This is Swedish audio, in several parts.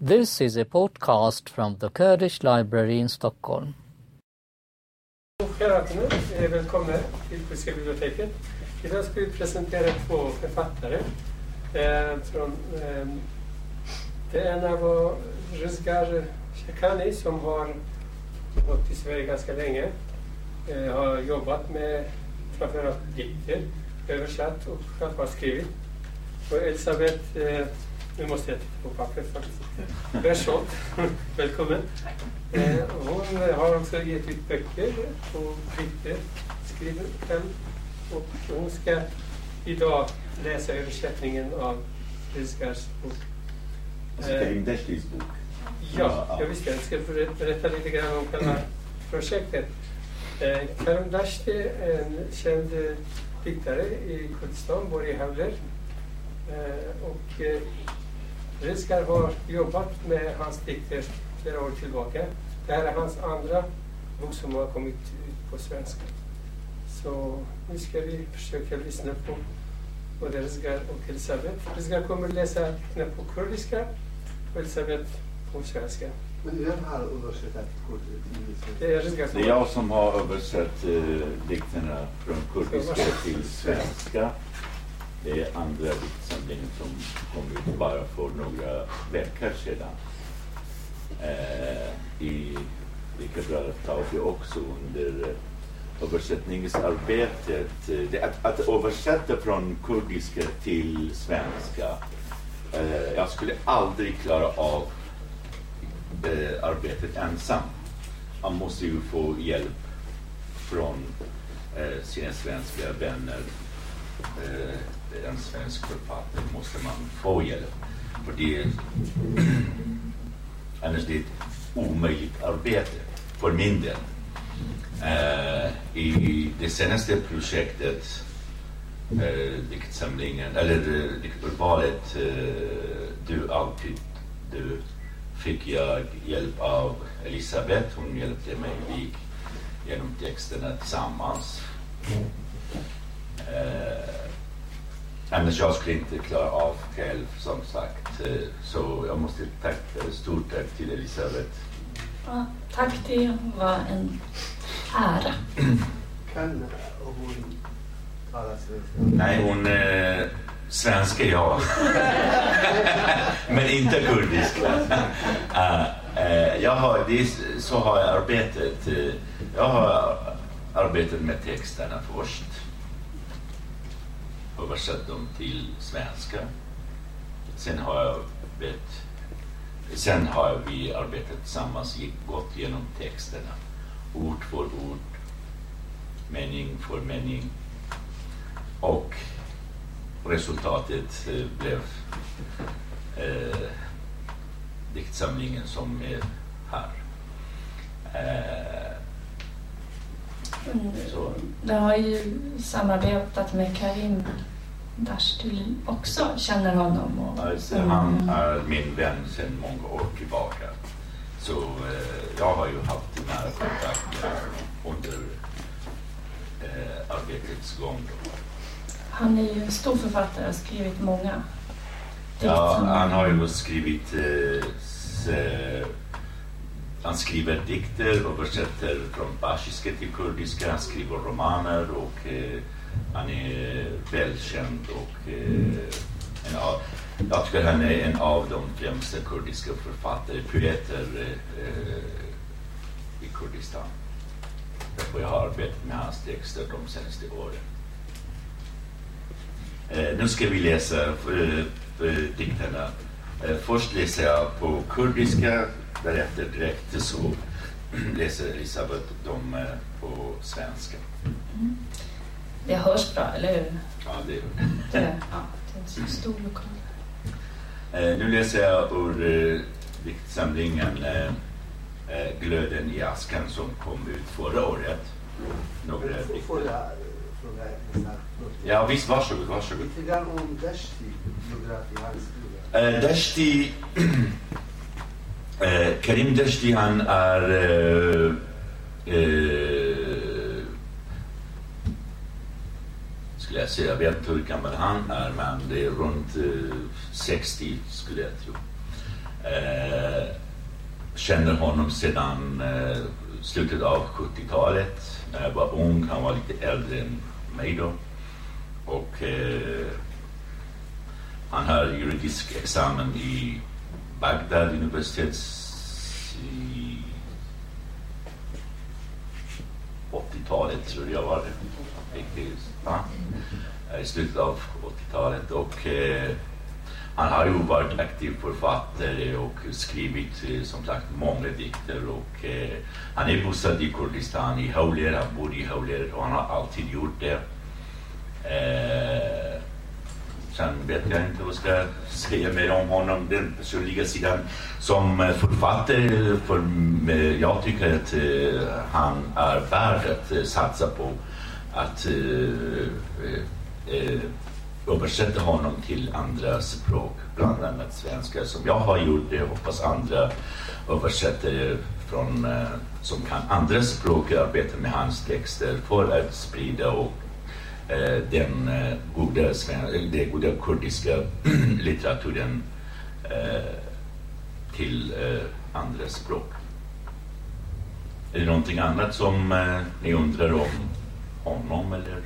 This is a podcast from the Kurdish Library in Stockholm. Kära är välkomna till Poesiska biblioteket. Idag ska vi presentera två författare. Eh, från, eh, det ena var Rizgar Shekani som har bott i Sverige ganska länge. Eh, har jobbat med framförallt dikter, översatt och själv har skrivit. Och Elisabeth, eh, nu måste jag titta på pappret faktiskt. Bersholt, välkommen. Eh, hon har också gett ut böcker och dikter, skriver själv. Och hon ska idag läsa översättningen av Rizgars bok. Alltså Karim Deshtis bok. Ja, jag visste. Jag ska berätta lite grann om själva projektet. Eh, Karim Dashti är en känd eh, diktare i Kurdistan, bor i Havler. Eh, och eh, Rizgar har jobbat med hans dikter flera år tillbaka. Det här är hans andra bok som har kommit ut på svenska. Så nu ska vi försöka lyssna på både Rizgar och Elisabeth. Rizgar kommer läsa dikterna på kurdiska och Elisabeth på svenska. Men vem har översatt kurdiska? Det är jag som har översatt eh, dikterna från kurdiska till svenska. Det är andra diktsamlingen som kom ut bara för några veckor sedan. Eh, I vilket deltar också under eh, översättningsarbetet. Det, att, att översätta från kurdiska till svenska. Eh, jag skulle aldrig klara av eh, arbetet ensam. Man måste ju få hjälp från eh, sina svenska vänner. Eh, en svensk författare måste man få hjälp. För det, är annars det är ett omöjligt arbete för min del. Uh, I det senaste projektet, uh, diktsamlingen, eller eh, dikturvalet eh, Du alltid du, fick jag hjälp av Elisabeth. Hon hjälpte mig. Vi gick genom texterna tillsammans. Uh, Annars jag skulle inte klara av själv som sagt. Eh, Så jag måste tacka, stort tack till Elisabeth. Ja, tack, det var en ära. Kan hon tala svenska? Nej, hon eh, svenska ja. Men inte kurdiska. Ah, eh, jag har, det är, så har jag arbetat. Eh, jag har arbetat med texterna först. Översatt dem till svenska. Sen har jag vet, Sen har vi arbetat tillsammans, gått igenom texterna. Ord för ord. Mening för mening. Och resultatet eh, blev eh, diktsamlingen som är här. Eh, så. Du har ju samarbetat med Karim Dashtul också, känner honom. Och, Alltså, han är min vän sedan många år tillbaka. Så eh, jag har ju haft nära kontakt med honom under eh, arbetets gång. Då. Han är ju en stor författare och har skrivit många Ja, han har ju skrivit eh, han skriver dikter, översätter från persiska till kurdiska, han skriver romaner och eh, han är välkänd och eh, en av, jag tycker han är en av de främsta kurdiska författare, poeter eh, i Kurdistan. Därför jag har arbetat med hans texter de senaste åren. Eh, nu ska vi läsa eh, eh dikterna. Eh, först läser jag på kurdiska, därefter direkt så läser Elisabeth dem eh, på svenska. Det hörs bra, eller hur? Ja, det Det, ja, det är en så stor lokal. Eh, nu läser jag ur eh, diktsamlingen eh, eh, Glöden i askan som kom ut förra året. Några Får dikter. får jag fråga en sak? Ja, visst, varsågod, varsågod. Lite grann om Dashti, biografi, hans biografi. Eh, Dashti, eh, Karim Dashti han är eh, eh, skulle jag säga, jag vet inte hur gammal han är men det är runt eh, 60 skulle jag tro. Eh, känner honom sedan eh, slutet av 70-talet när jag var ung. Han var lite äldre än mig då. Och eh, han har juridisk examen i Bagdad Universitets... 80-talet tror jag var det. I slutet av 80-talet. Och eh, han har ju varit aktiv författare och skrivit eh, som sagt många dikter och eh, han är bosatt i Kurdistan, i Hawler, han bor i Hawler och han har alltid gjort det. Eh, Sen vet jag inte vad jag ska säga mer om honom, den personliga sidan. Som författare, för, jag tycker att eh, han är värd att eh, satsa på att eh, översätta honom till andra språk, bland annat svenska som jag har gjort det. Jag hoppas andra översättare från, som kan andra språk arbeta med hans texter för att sprida och, den eh, goda, den goda kurdiska litteraturen eh, till eh, andra språk. Är det någonting annat som eh, ni undrar om honom eller?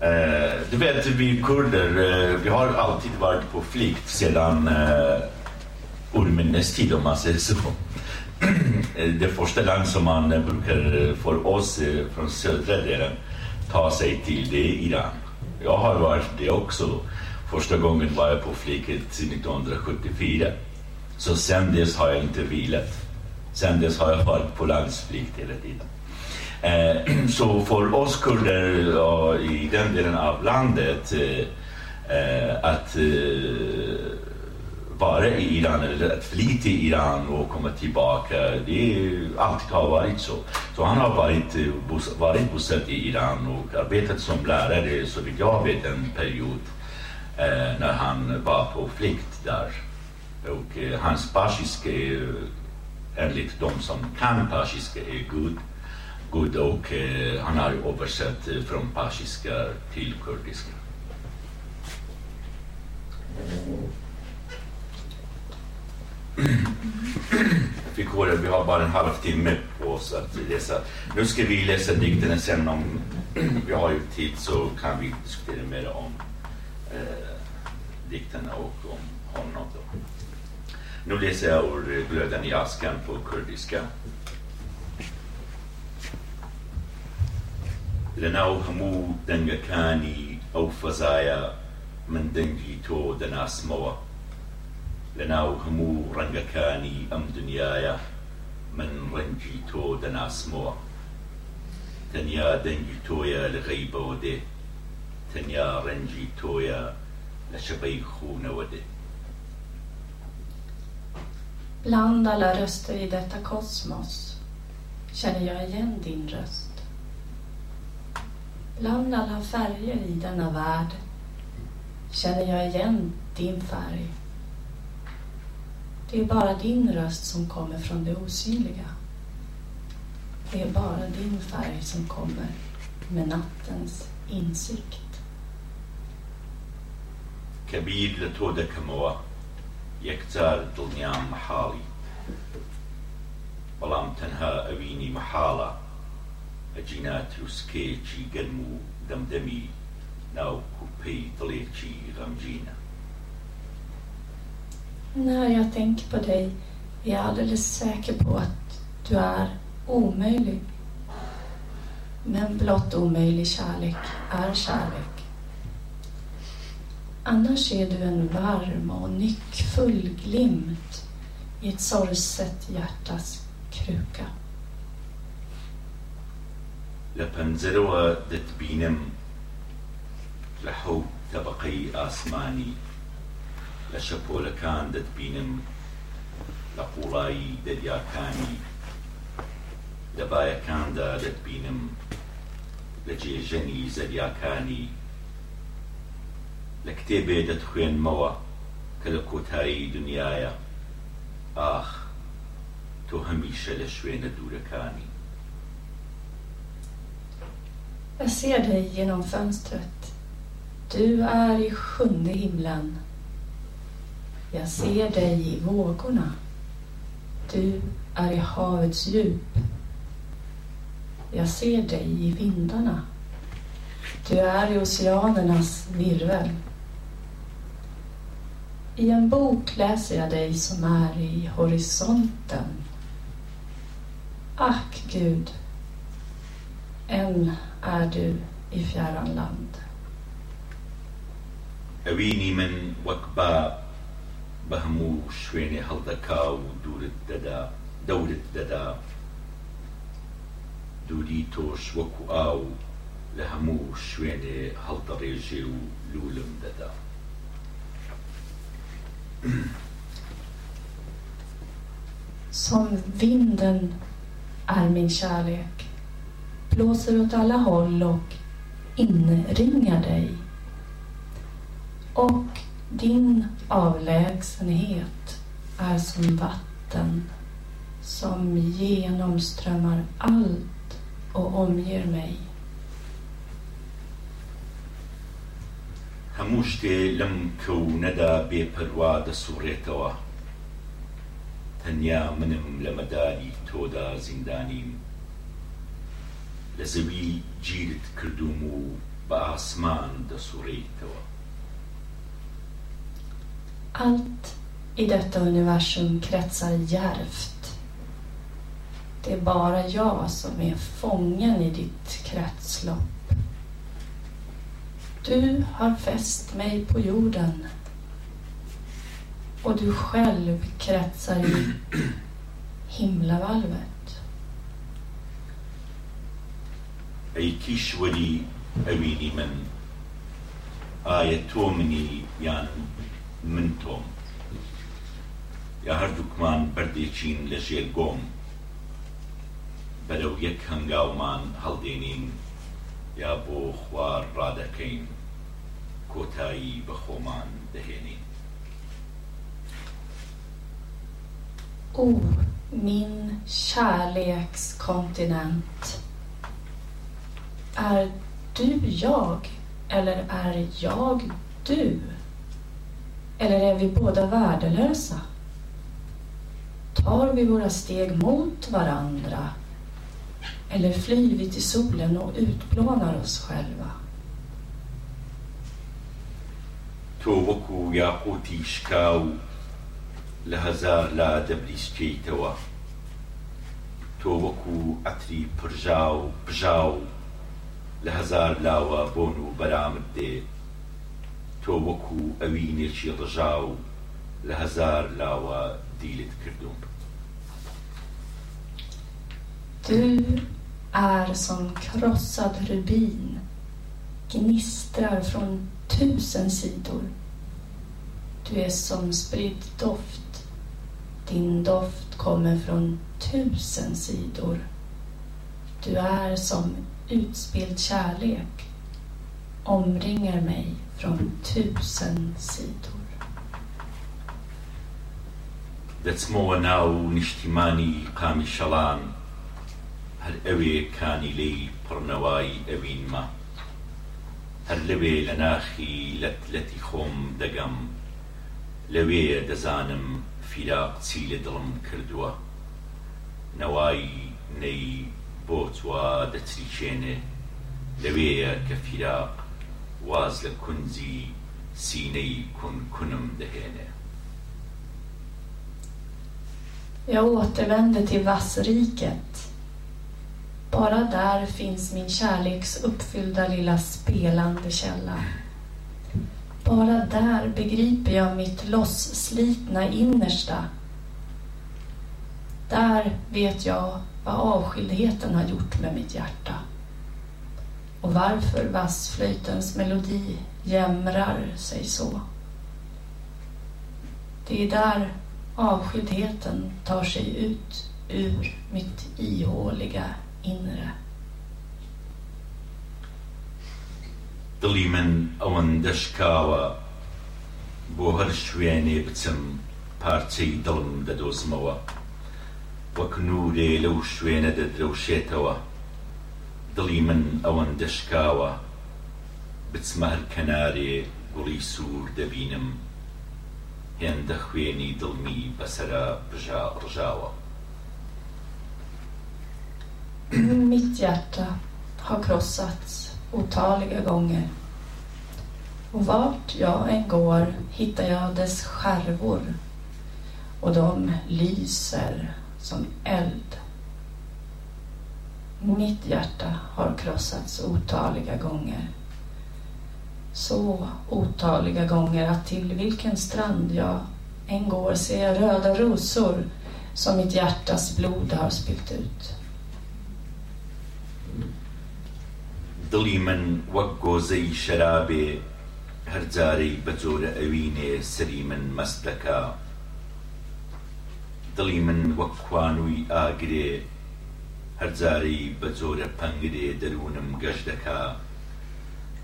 Eh, du vet, vi kurder, eh, vi har alltid varit på flykt sedan eh, urminnes tid om man säger så. Eh, det första land som man eh, brukar eh, för oss från södra delen ta sig till det är Iran. Jag har varit det också. Första gången var jag på flyget 1974. Så sen dess har jag inte vilat. Sen dess har jag varit på landsflykt hela tiden. Eh, så för oss kurder i den delen av landet eh, eh, att vara i Iran eller att fly till Iran och komma tillbaka, det alltid har varit så. Så han har varit, varit bosatt i Iran och arbetat som lärare så vitt jag vet en period eh, när han var på flykt där. Och eh, hans persiska, eh, enligt de som kan persiska, är god god och eh, han har översatt från persiska till kurdiska. Fick höra, vi har bara en halvtimme på oss att läsa. Nu ska vi läsa dikterna sen om vi har ju tid så kan vi diskutera mer om eh, dikterna och om honom. Då. Nu läser jag ur Glöden i askan på kurdiska. لەناو هەموو دەنگەکانی ئەو فەزایە من دەنگی تۆ دەناسمەوە لەناو هەموو ڕەنگەکانی ئەم دنیاە من ڕەنگی تۆ دەناسمەوە تەنیا دەنگی تۆیە لە غەیبەوە دێ تەنیا ڕەنجی تۆیە لە شەبەی خوونەوە دێ Bland alla röster i detta kosmos känner jag igen din röst. Bland alla färger i denna värld känner jag igen din färg. Det är bara din röst som kommer från det osynliga. Det är bara din färg som kommer med nattens insikt. كبير لتودك موا يكتار دنيا محالي بەڵام تەنها ئەوینی مەحاڵە ئەجینا تروسکەیەکی گەرم و دەمدەمی ناو کوپەی دڵێکی غەمجینە När jag tänker på dig är jag alldeles säker på att du är omöjlig. Men blott omöjlig kärlek är kärlek. Annars är du en varm och nyckfull glimt i ett sorgset hjärtas kruka. لە پەنجەرەوە دەتبینم لە حەو تەبقەی ئاسمانی لە شەپۆلەکان دەتبینم لە قوڵایی دەریاکانی لە بایەکاندا دەتبینم لە جێژەنی زەریاکانی لە کتێبێ دەتخوێنمەوە کە لە کۆتایی دنیاە ئاخ تۆ هەمیشە لە شوێنە دوورەکانی Jag ser dig genom fönstret. Du är i sjunde himlen. Jag ser dig i vågorna. Du är i havets djup. Jag ser dig i vindarna. Du är i oceanernas virvel. I en bok läser jag dig som är i horisonten. Ack Gud, än är du i fjärran land. Avinimen wakba بە هەموو شوێنێ هەڵدەکا و دوورت دەدا دەورت دەدا دووری تۆش وەکو ئاو لە هەموو شوێنێ هەڵدەڕێژێ و لولم دەدا Som vinden är min kärlek. Blåser åt alla håll och inringar dig. Och din avlägsenhet är som vatten som genomströmmar allt och omger mig. هەموو شتێ لەم کەونەدا بێپەروا دەسوڕێتەوە تەنیا منم لە مەداری تۆدا زیندانیم لە زەوی گیرت کردوم و بە ئاسمان دەسوڕێیتەوە Allt i detta universum kretsar djärvt. Det är bara jag som är fången i ditt kretslopp. Du har fäst mig på jorden och du själv kretsar i himlavalvet. ئەی کیشوەری ئەوینی من ئایا تۆ منی یان من تۆم یا هەردووکمان بەردێکین لە ژێر گۆم بەرەو یەک هەنگاومان هەڵدێنین یا بۆ خوار ڕادەکەین کۆتایی بە خۆمان دەهێنین O, min kärlekskontinent. Är du jag eller är jag du? Eller är vi båda värdelösa? Tar vi våra steg mot varandra? Eller flyr vi till solen och utplånar oss själva? تۆ وەکو یاقوتی شکاو لە هەزار لا دەبریسکەیتەوە تۆ وەکو ئەتری پرژاو بژاو لە هەزار لاوە بۆن و بەرامت دێ تۆ وەکو ئەوینێکی ڕژاو لە هەزار لاوە دیلت کردوم Du är som krossad rubin, gnistrar från tusen sidor. Du är som spridd doft. Din doft kommer från tusen sidor. Du är som utspilld kärlek, omringar mig från tusen sidor. دەچمەوە ناو نیشتیمانی قامی شەڵان هەر ئەوێ کانی لی پڕنەوای ئەوینمە هەر لەوێ لە ناخی لەتلەتی خۆم دەگەم لەوێ دەزانم فیراق چی لە دڵم کردووە نەوای نەی بۆ چوا دەچریکێنێ لەوەیە کە فیراق واز لە کونجی سینەی کون کونم دەهێنێ Jag återvänder till vassriket. Bara där finns min kärleksuppfyllda lilla spelande källa. Bara där begriper jag mitt lossslitna innersta. Där vet jag vad avskildheten har gjort med mitt hjärta. Och varför vassflöjtens melodi jämrar sig så. Det är där avskildheten tar sig ut ur mitt ihåliga inre. دڵی من ئەوەن دەشکاوە بۆ هەر شوێنێ بچم پارچەی دڵم دەدۆزمەوە وەک نورێ لەو شوێنە دەدرەوشێتەوە دڵی من ئەوەن دەشکاوە بچمە کەنارێ گوڵی سوور دەبینم هێندە خوێنی دڵمی بەسرە ڕژاوە Mitt hjärta har krossats otaliga gånger. Och vart jag än går hittar jag dess skärvor och de lyser som eld. Mitt hjärta har krossats otaliga gånger. Så otaliga gånger att till vilken strand jag än går ser jag röda rosor som mitt hjärtas blod har spillt ut. دڵی من وەک گۆزەی شەرابێ هەرجارەی بە جۆرە ئەوینێ سری من مەست دەکا دڵی من وەک کوانووی ئاگرێ هەرجارەی بە جۆرە پەنگرێ دەروونم گەشت دەکا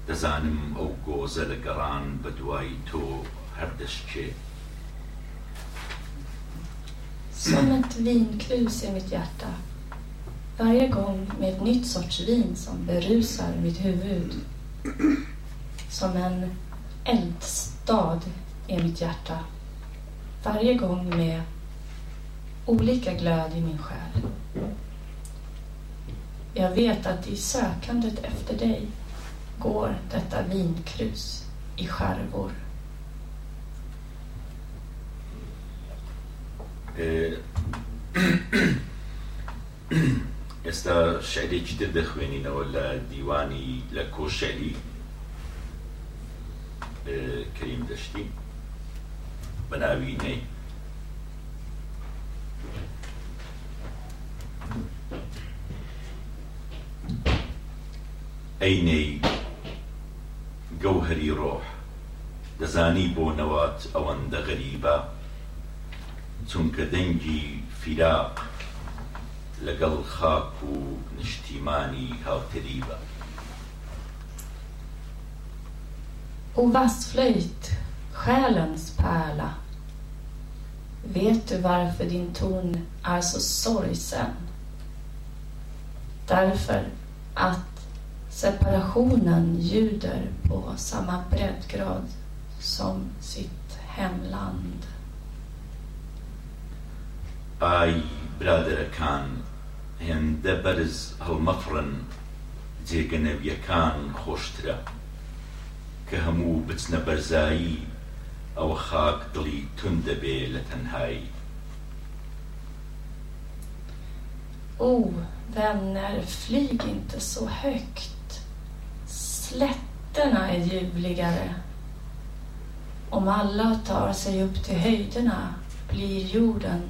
دەزانم ئەو گۆزە لە گەڕان بە دوای تۆ هەردەشتێ Som ett vinkrus i mitt hjärta varje gång med ett nytt sorts vin som berusar mitt huvud. Som en eldstad i mitt hjärta. Varje gång med olika glöd i min själ. Jag vet att i sökandet efter dig går detta vinkrus i skärvor. Eh. ئێستا شعرێکی تر دەخوێنینەوە لە دیوانی لە کۆشەلی کەریم دەشتی بە ناوی نەی ئەینەی گەوهری ڕۆح دەزانی بۆ نەوات ئەوەندە غەریبە چونکە دەنگی فیراق لەگەڵ خاک و نیشتیمانی هاوتەریبە O vassflöjt, själens pärla. Vet du varför din ton är så sorgsen? Därför att separationen ljuder på samma breddgrad som sitt hemland. Aj, برادەرەکان هێندە بەرز هەڵمەفڕن جێگەنەویەکان خۆشترە کە هەموو بچنە بەرزایی ئەوە خاک دڵی تون دەبێ لە تەنهایی Oh, vänner, flyg inte så högt. Slätterna är ljuvligare. Om alla tar sig upp till höjderna blir jorden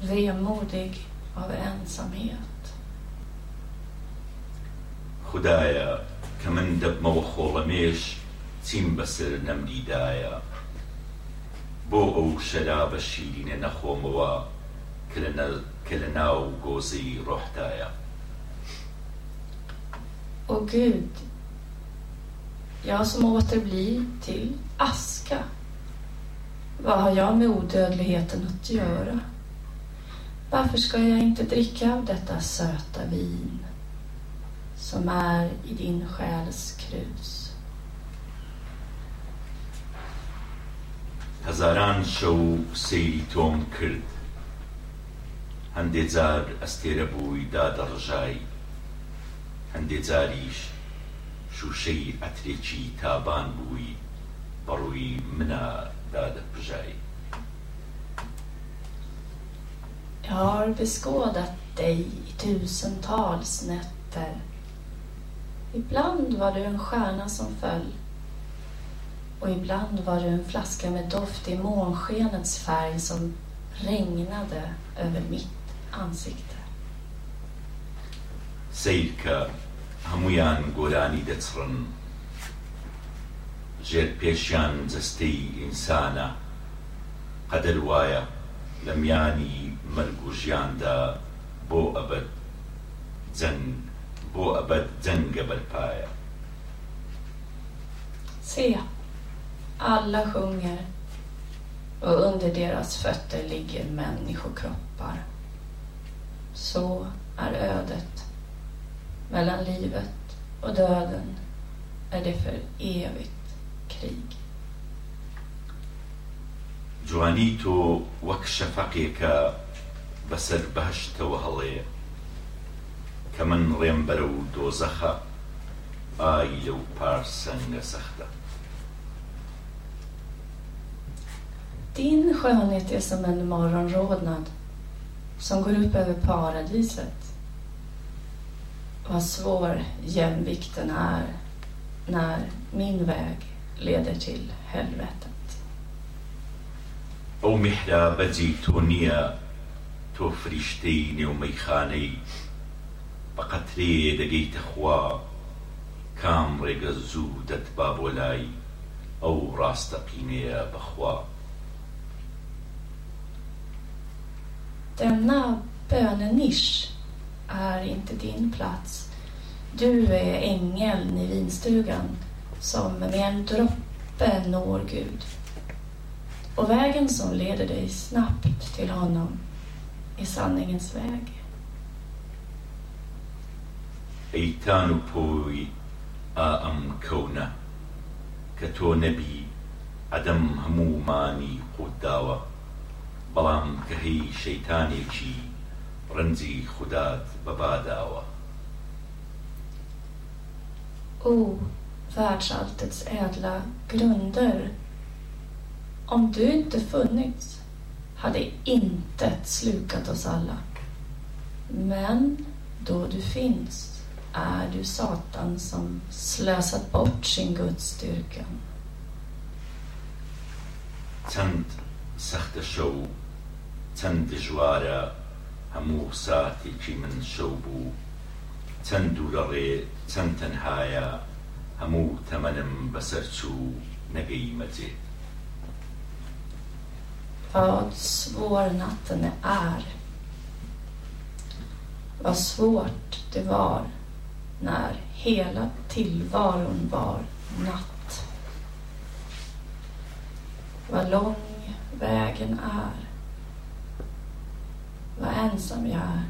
vemodig av ensamhet. خدایە کە من دەبمەوە خۆڵەمێش چیم بەسەر نەمدیدایە بۆ ئەو شەرا بە شیرینە نەخۆمەوە کە لە ناو گۆزەی ڕۆحتایە Och Gud, jag som återblir till aska, vad har jag med odödligheten att göra? Varför ska jag inte dricka av detta söta vin som är i din själs krus? هەزاران شەو سەیری تۆم کرد هەندێ جار ئەستێرە بووی دادەڕژای هەندێ جاریش شوشەی ئەترێکی تابان بووی بەڕووی منە دادەپژایی Jag har beskådat dig i tusentals nätter. Ibland var du en stjärna som föll och ibland var du en flaska med doft i månskenets färg som regnade över mitt ansikte. سیرکە هەمویان گۆرانی دەچڕن ژێر پێشیان جستەی ئینسانە قەدەر وایە لە میانی مەرگ و ژیاندا بۆ ئەبەت جەنگ بۆ ئەبەت جەنگە بەرپایە Se, alla sjunger och under deras fötter ligger människokroppar. Så är ödet mellan livet och döden är det för evigt krig. جوانیتۆ وەک شەفەقێکە بەسەر بەهشتەوە هەڵێ کە من ڕێم بەرە و دۆزەخە ئای لەو پارسەنگە سەختە Din skönhet är som en morgonrodnad som går upp över paradiset. Vad svår jämvikten är när min väg leder till helvetet. ئەو میحرا بەجی تۆ نییە تۆ فریشتەی نێومەیخانەی بە قەترێ دەگەیتە خوا کام ڕێگە زوو دەتبا بۆ لای ئەو ڕاستەقینەیە بەخوا Denna bönenisch är inte din plats. Du är ängeln i vinstugan som med en droppe når Gud. Och vägen som leder dig snabbt till honom är sanningens väg. Eitanu aam kauna kato adam hamumani qudawa balam kahi shaitaneki ڕەنجی خودات بەباداوە O, världsalltets ädla grunder. Om du inte funnits hade intet slukat oss alla. Men då du finns är du Satan som slösat bort sin gudsstyrkan. چەند سەختە شەو چەند دژوارە هەموو ساتێکی من شەو بوو چەند دوورە ڕێ چەند تەنهایە هەموو تەمەنم بەسەر چوو نەگەی مەجێت Vad svår natten är. Vad svårt det var när hela tillvaron var natt. Vad lång vägen är. Vad ensam jag är.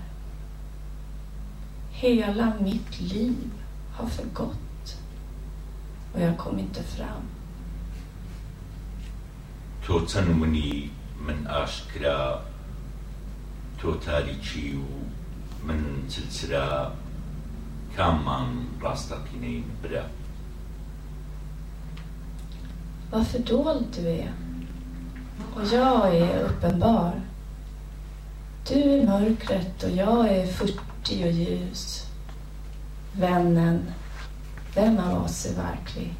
Hela mitt liv har förgått och jag kom inte fram. تۆ چەند منی من ئاشکرا تۆ تاریکی و من چلچرا کاممان ڕاستەقینەی برا Vad fördold du är. Och jag är uppenbar. Du är mörkret och jag är furtig och ljus. Vännen, vem av oss är verklig?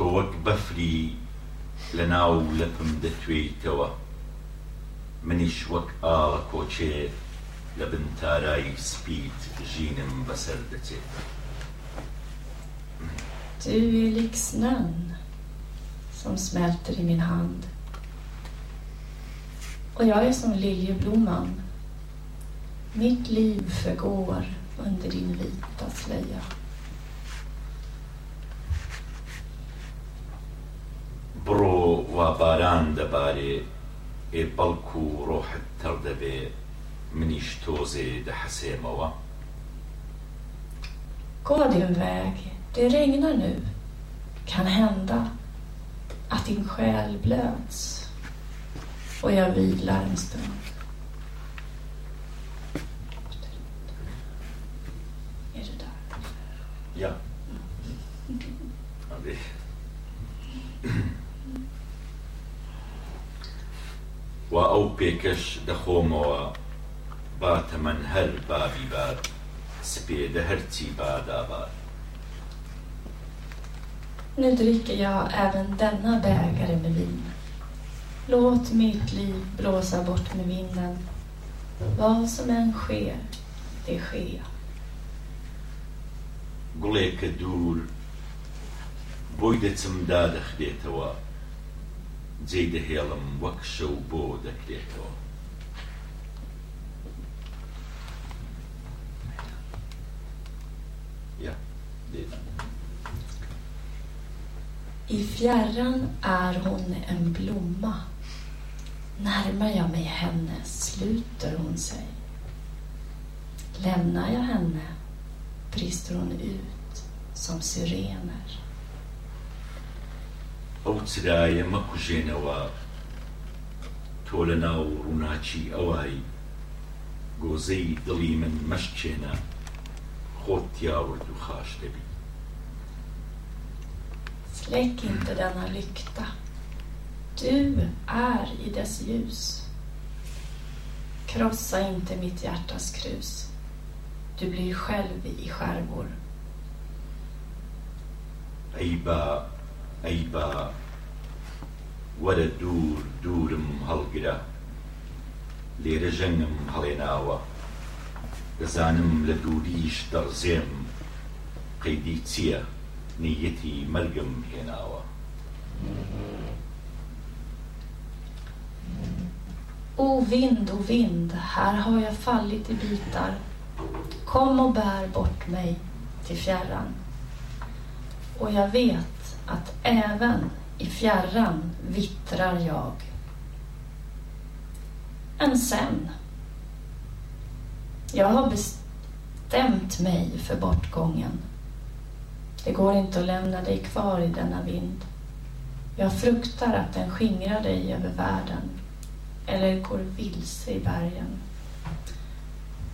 تۆ وەک بەفری لە ناو لەپم دەتوێیتەوە منیش وەک ئاڵە کۆچێ لە بن تارایی سپیت ژینم بەسەر دەچێت Du är lik snön som smälter i min hand. Och jag är som liljeblomman. Mitt liv förgår under din vita slöja. بڕۆ وا باران دەبارێ ئێ بەڵکو و ڕۆحت تەڕ دەبێ منیش تۆزێ دەحەسێمەوە Gå din väg. Det regnar nu. Kan hända att din själ blöds och jag vilar en stund. Är du där? Ja. ja det... و ئەو پێکەش دەخۆمەوە باتە من هەر بابی بات سپێدە هەرچی بادابات Nu dricker jag även denna bägare med vin. Låt mitt liv blåsa bort med vinden. Vad som än sker, det sker. گوڵێکە دوور بۆی دەچم دادەخرێتەوە جێ دەهێڵم وەک شەو بۆ دەکرێتەوە Ja, det är I fjärran är hon en blomma. Närmar jag mig henne sluter hon sig. Lämnar jag henne brister hon ut som syrener. ئەو چرایە مەکوژێنەوە تۆ لە ناو ڕووناچی ئەوای گۆزەی دڵی من مەشکێنە خۆت تیاورد و خاش دەبی Släck inte denna lykta. Du är i dess ljus. Krossa inte mitt hjärtas krus. Du blir själv i skärvor. ئەی با ئەی با وەرە دوور دوورم هەڵگرە لێرە ژەنگم هەڵێناوە دەزانم لە دووریش دەڕزێم قەیدی چییە نیەتی مەرگم هێناوە O vind, o vind, här har jag fallit i bitar. Kom och bär bort mig till fjärran. Och jag vet att även i fjärran vittrar jag. Än sen. Jag har bestämt mig för bortgången. Det går inte att lämna dig kvar i denna vind. Jag fruktar att den skingrar dig över världen eller går vilse i bergen.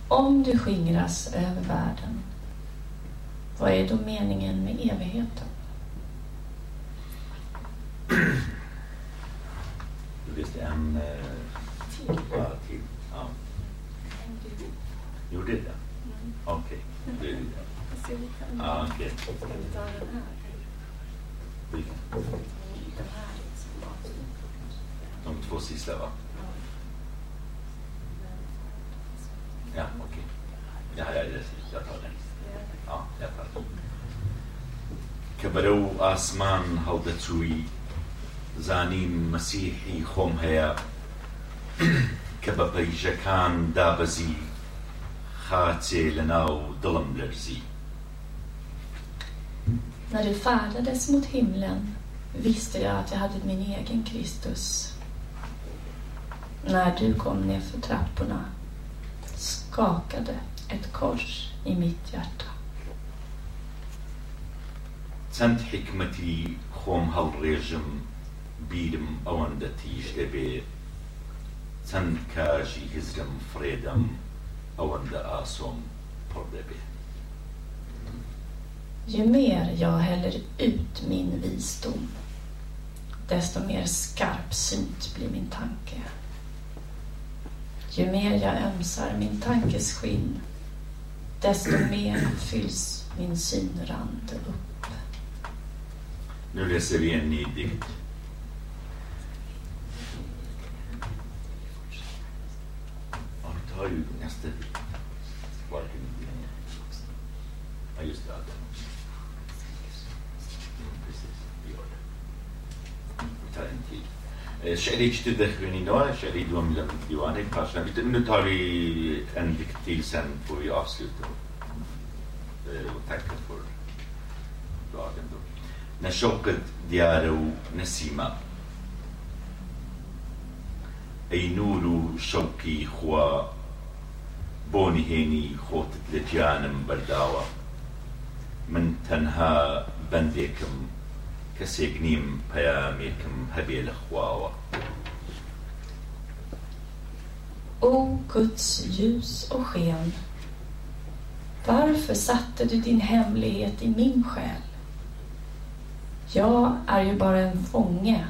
Om du skingras över världen, vad är då meningen med evigheten? Du läste en eh, till. Ja. Gjorde det? Okej. Det är det. Ja, okej. Vilken? De två sista va? Ja, okej. Ja, ja, det- jag tar den. Ja, jag tar den. كبروا ئاسمان هەڵدەچووی زانیم مەسیحی خۆم هەیە کە بە پەیژەکان دابەزی خاچێ لە ناو دڵم لەرزی När du färdades mot himlen visste jag att jag hade min egen Kristus. När du kom ner för trapporna skakade ett kors i mitt hjärta. چەند حکمەتی خۆم هەڵڕێژم بیرم ئەوەندە تیژ دەبێ چەند کاژی هزرم فرێدەم ئەوەندە ئاسۆم پڕ دەبێ Ju mer jag häller ut min visdom, desto mer skarpsynt blir min tanke. Ju mer jag ömsar min tankes skinn, desto mer fylls min synrand upp. Nu läser vi en ny dikt. Ja, tar nästa dikt. شعرێکی تر دەخوێنینەوە شعری دووەم لە دیوانەی پاشنەبیت من تاری ئەندکتی سەن پۆوی ئاسیوتەوە تەکەفر نەشەوقت دیارە و نەسیمە ئەی نور و شەوقی خوا بۆ نهێنی خۆتت لە گیانم بەرداوە. من تەنها بەندێکم کەسێک نیم پەیامێکم هەبێ لە خواوە O Guds ljus och sken, varför satte du din hemlighet i min själ? Jag är ju bara en fånge,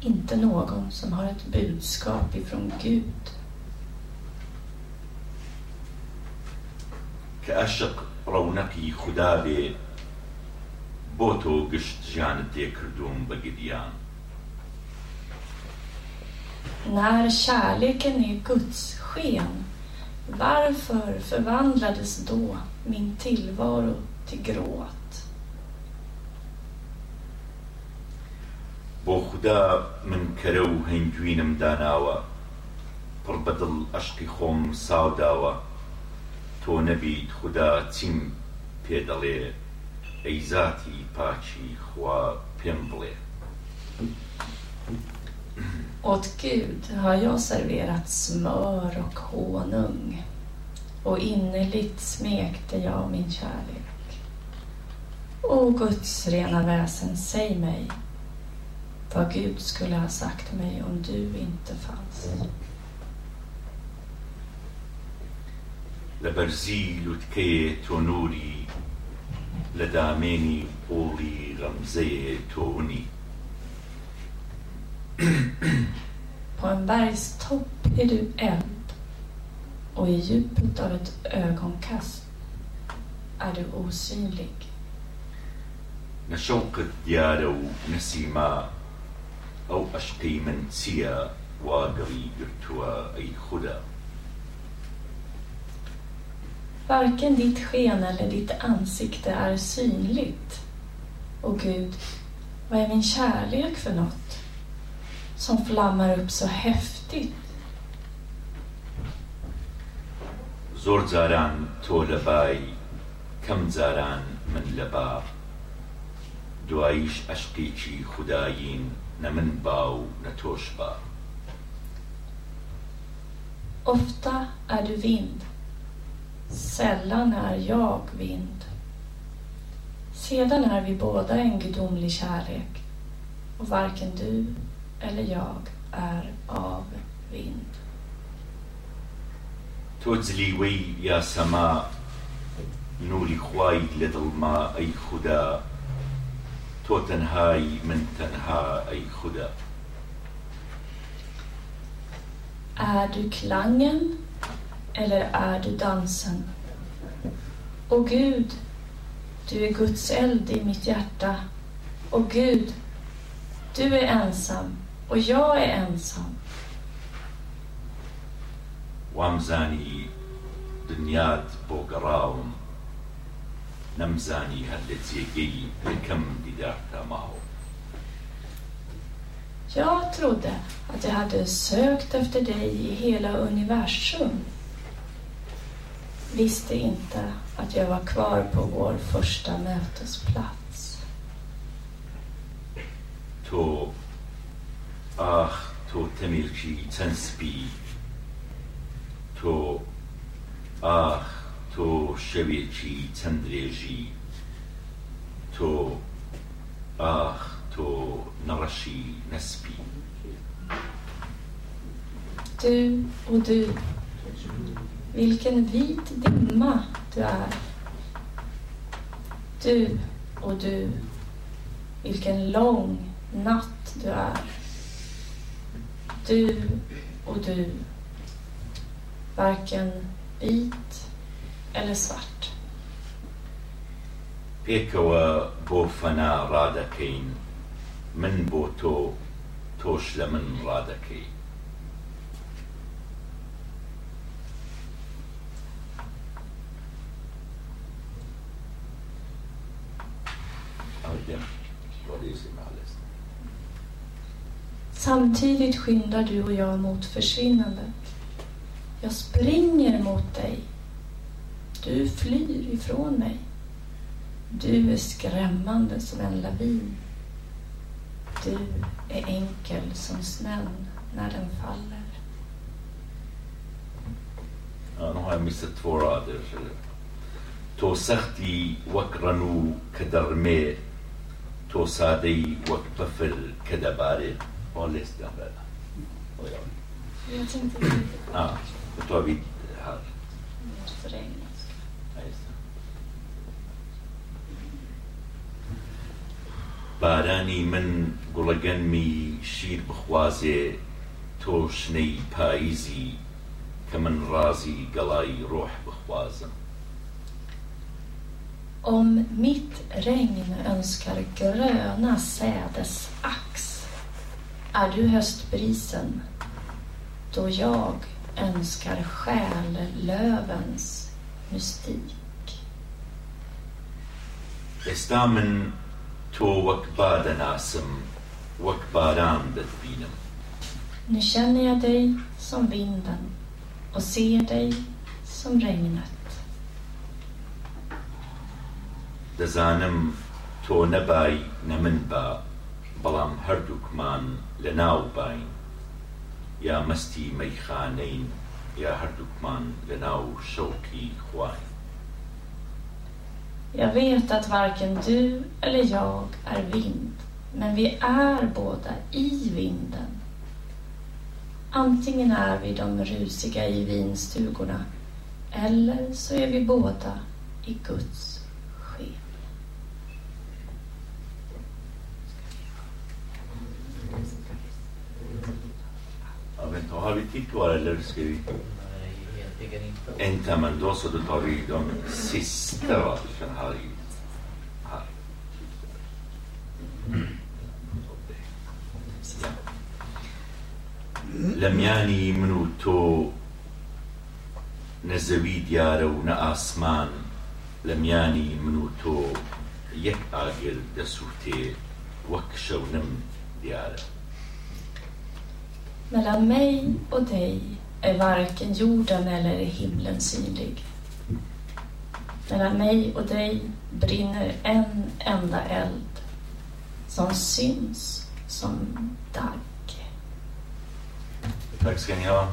inte någon som har ett budskap ifrån Gud. کە ئەشق ڕەونەقی خوددا بێ بۆ تۆ گشت ژیانت تێکردوم بە گریان När kärleken är Guds sken, varför förvandlades då min tillvaro till gråt? بۆ خوددا من کەرە و هەنگوینم داناوە پڕ بەدڵ ئەشقی خۆم ساوداوە. تۆ نەبیت خوددا چیم پێ دەڵێ ئەی زاتی پاچی خوا پێم بڵێ Åt Gud har jag serverat smör och honung. och innerligt smekte jag min kärlek. O Guds rena väsen, säg mig vad Gud skulle ha sagt mig om du inte fanns. لبرزيل وتكي تونوري لداميني قولي رمزي توني På en bergstopp är du eld och i djupet av ett ögonkast är du osynlig. نشوق الديار ونسيما أو أشقي من سيا واقري يرتوى أي خدا Varken ditt sken eller ditt ansikte är synligt. Och Gud, vad är min kärlek för något som flammar upp så häftigt? زۆر جاران تۆ لە بای کەم جاران من لە با دواییش عشقێکی خودایین نە من با و نە تۆش با Ofta är du vind. Sällan är jag vind. Sedan är vi båda en gudomlig kärlek och varken du eller jag är av vind. تۆ جلیوەی یا سەما نوری خوای لە دڵما ئەی خوددا تۆ تەنهای من تەنها ئەی خوددا Är du klangen eller är du dansen? Och Gud, du är Guds eld i mitt hjärta. Och Gud, du är ensam och jag är ensam. وامزانی دنیات بۆ گەڕاوم نەمزانی هەر لە جێگەی یەکەم دیدارتا ماوە Jag trodde att jag hade sökt efter dig i hela universum. visste inte att jag var kvar på vår första mötesplats. To, ach, to te milczy. To, ach, to szewieczy, cen. To, ach, to naraszy, nespi. Du och du vilken vit dimma du är. Du och du, vilken lång natt du är. Du och du, varken vit eller svart. پێکەوە بۆ فەنا ڕادەکەین من بۆ تۆ تۆش لە Samtidigt skyndar du och jag mot försvinnandet. Jag springer mot dig. Du flyr ifrån mig. Du är skrämmande som en lavin. Du är enkel som snön när den faller. Ja, nu har jag missat två rader. تۆ سەختی وەک ڕەن و کە دەڕمێ تۆ سادەی وەک بەفر کە دەبارێت بۆ لێستیان بێت Jag tänkte lite Ah, då tar vi här. mer för engelska. Ja, just det. بارانی من گوڵەگەنمی شیر بخوازێ تۆ شنەی پاییزی کە من ڕازی گەڵای ڕۆح بخوازم Om mitt regn önskar gröna sädes ax är du höstbrisen då jag önskar själlövens mystik. ئێستا من تۆ وەک بادەناسم وەک باران دەتبینم Nu känner jag dig som vinden och ser dig som regnet. دەزانم تۆ نەبای نە من با بەڵام هەردووکمان لە ناو باین یا مەستی مەیخانەین يا هردوكمان لناو شوكي خواي Jag vet att varken du eller jag är vind, men vi är båda i vinden. Antingen är vi de rusiga i vinstugorna eller så är vi båda i Guds politik eller ska vi... En comando så du tar vi de sista versen här. Här. لم ياني منو تو نەزەوی دیارە و نە ئاسمان لە میانی من و تۆ یەک ئاگل Mellan mig och dig är varken jorden eller himlen synlig. Mellan mig och dig brinner en enda eld som syns som dagg. Tack ska ni ha.